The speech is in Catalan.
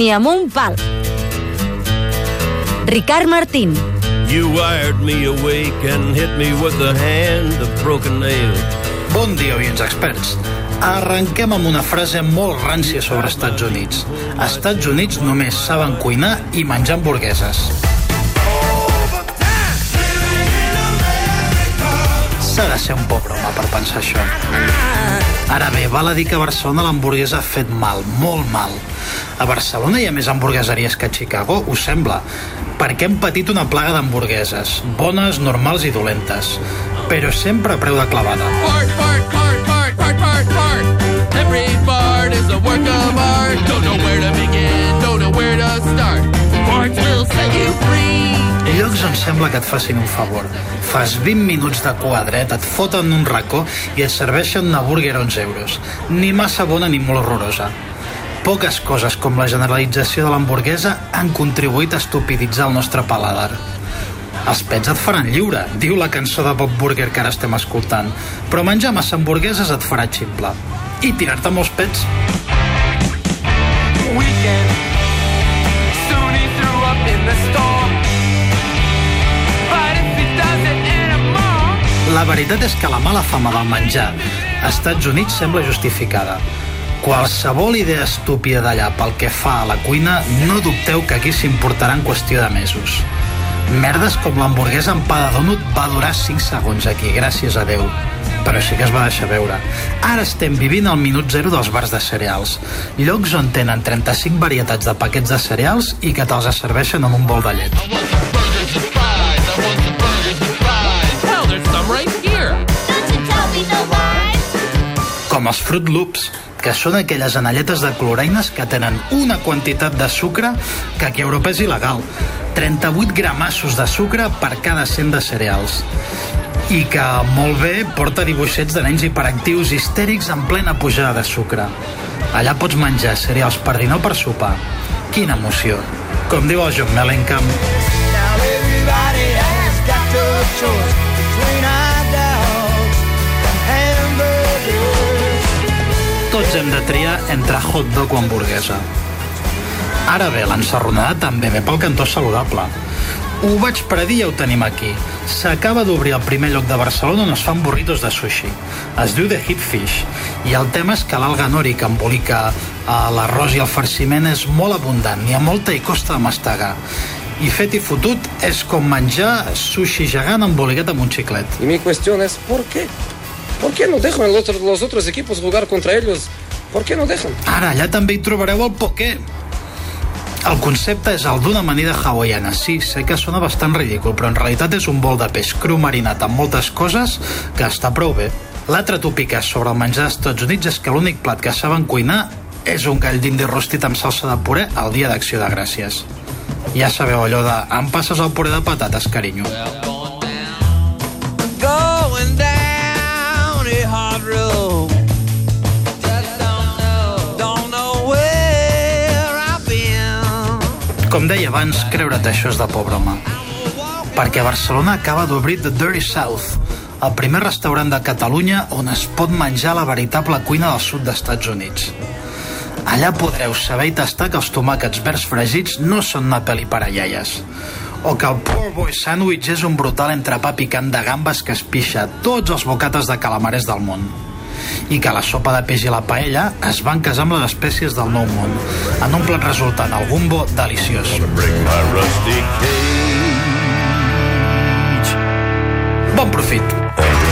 ni amb un pal. Ricard Martín. You wired me awake and hit me with the hand of broken nail. Bon dia, oients experts. Arrenquem amb una frase molt rància sobre Estats Units. A Estats Units només saben cuinar i menjar hamburgueses. Ser un pobre home per pensar això. Ara bé, val a dir que a Barcelona l'hamburguesa ha fet mal, molt mal. A Barcelona hi ha més hamburgueseries que a Chicago, us sembla? Perquè hem patit una plaga d'hamburgueses, bones, normals i dolentes, però sempre a preu de clavada. Fart, fart, fart, fart, fart, fart. Every fart is a work of art. Don't know where Llocs on sembla que et facin un favor. Fas 20 minuts de cua dret, et foten un racó i et serveixen una burger a 11 euros. Ni massa bona ni molt horrorosa. Poques coses com la generalització de l'hamburguesa han contribuït a estupiditzar el nostre paladar. Els pets et faran lliure, diu la cançó de Bob Burger que ara estem escoltant. Però menjar massa hamburgueses et farà ximple. I tirar-te molts pets. Weekend. Veritat és que la mala fama del menjar a Estats Units sembla justificada. Qualsevol idea estúpida d'allà pel que fa a la cuina, no dubteu que aquí s'importarà en qüestió de mesos. Merdes com l'hamburguesa amb pa de donut va durar 5 segons aquí, gràcies a Déu. Però sí que es va deixar veure. Ara estem vivint el minut zero dels bars de cereals. Llocs on tenen 35 varietats de paquets de cereals i que te'ls serveixen en un bol de llet. Els Fruit Loops, que són aquelles anelletes de cloreines que tenen una quantitat de sucre que aquí a Europa és il·legal. 38 gramassos de sucre per cada 100 de cereals. I que, molt bé, porta dibuixets de nens hiperactius histèrics en plena pujada de sucre. Allà pots menjar cereals per dinar o per sopar. Quina emoció. Com diu el John Mellencamp, hem de triar entre hot dog o hamburguesa. Ara bé, l'ensarronada també ve pel cantó saludable. Ho vaig predir i ja ho tenim aquí. S'acaba d'obrir el primer lloc de Barcelona on es fan burritos de sushi. Es diu The Hit Fish. I el tema és que l'alga nori que embolica eh, l'arròs i el farciment és molt abundant, n'hi ha molta i costa de mastegar. I fet i fotut és com menjar sushi gegant embolicat amb un xiclet. Y mi cuestión es, ¿por qué? ¿Por qué no dejan los otros, los otros equipos jugar contra ellos? ¿Por qué no dejan? Ara, allà també hi trobareu el poké. El concepte és el d'una amanida hawaiana. Sí, sé que sona bastant ridícul, però en realitat és un bol de peix cru marinat amb moltes coses que està prou bé. L'altre tòpica sobre el menjar dels Estats Units és que l'únic plat que saben cuinar és un gall d'indi rostit amb salsa de puré el dia d'acció de gràcies. Ja sabeu allò de em passes el puré de patates, carinyo. Going Com deia abans, creure't això és de pobre home. Perquè Barcelona acaba d'obrir The Dirty South, el primer restaurant de Catalunya on es pot menjar la veritable cuina del sud d'Estats Units. Allà podreu saber i tastar que els tomàquets verds fregits no són una pel·li per a iaies o que el Poor Boy Sandwich és un brutal entrepà picant de gambes que es pixa tots els bocates de calamares del món i que la sopa de peix i la paella es van casar amb les espècies del nou món. En un plat resultant el gumbo deliciós. Bon profit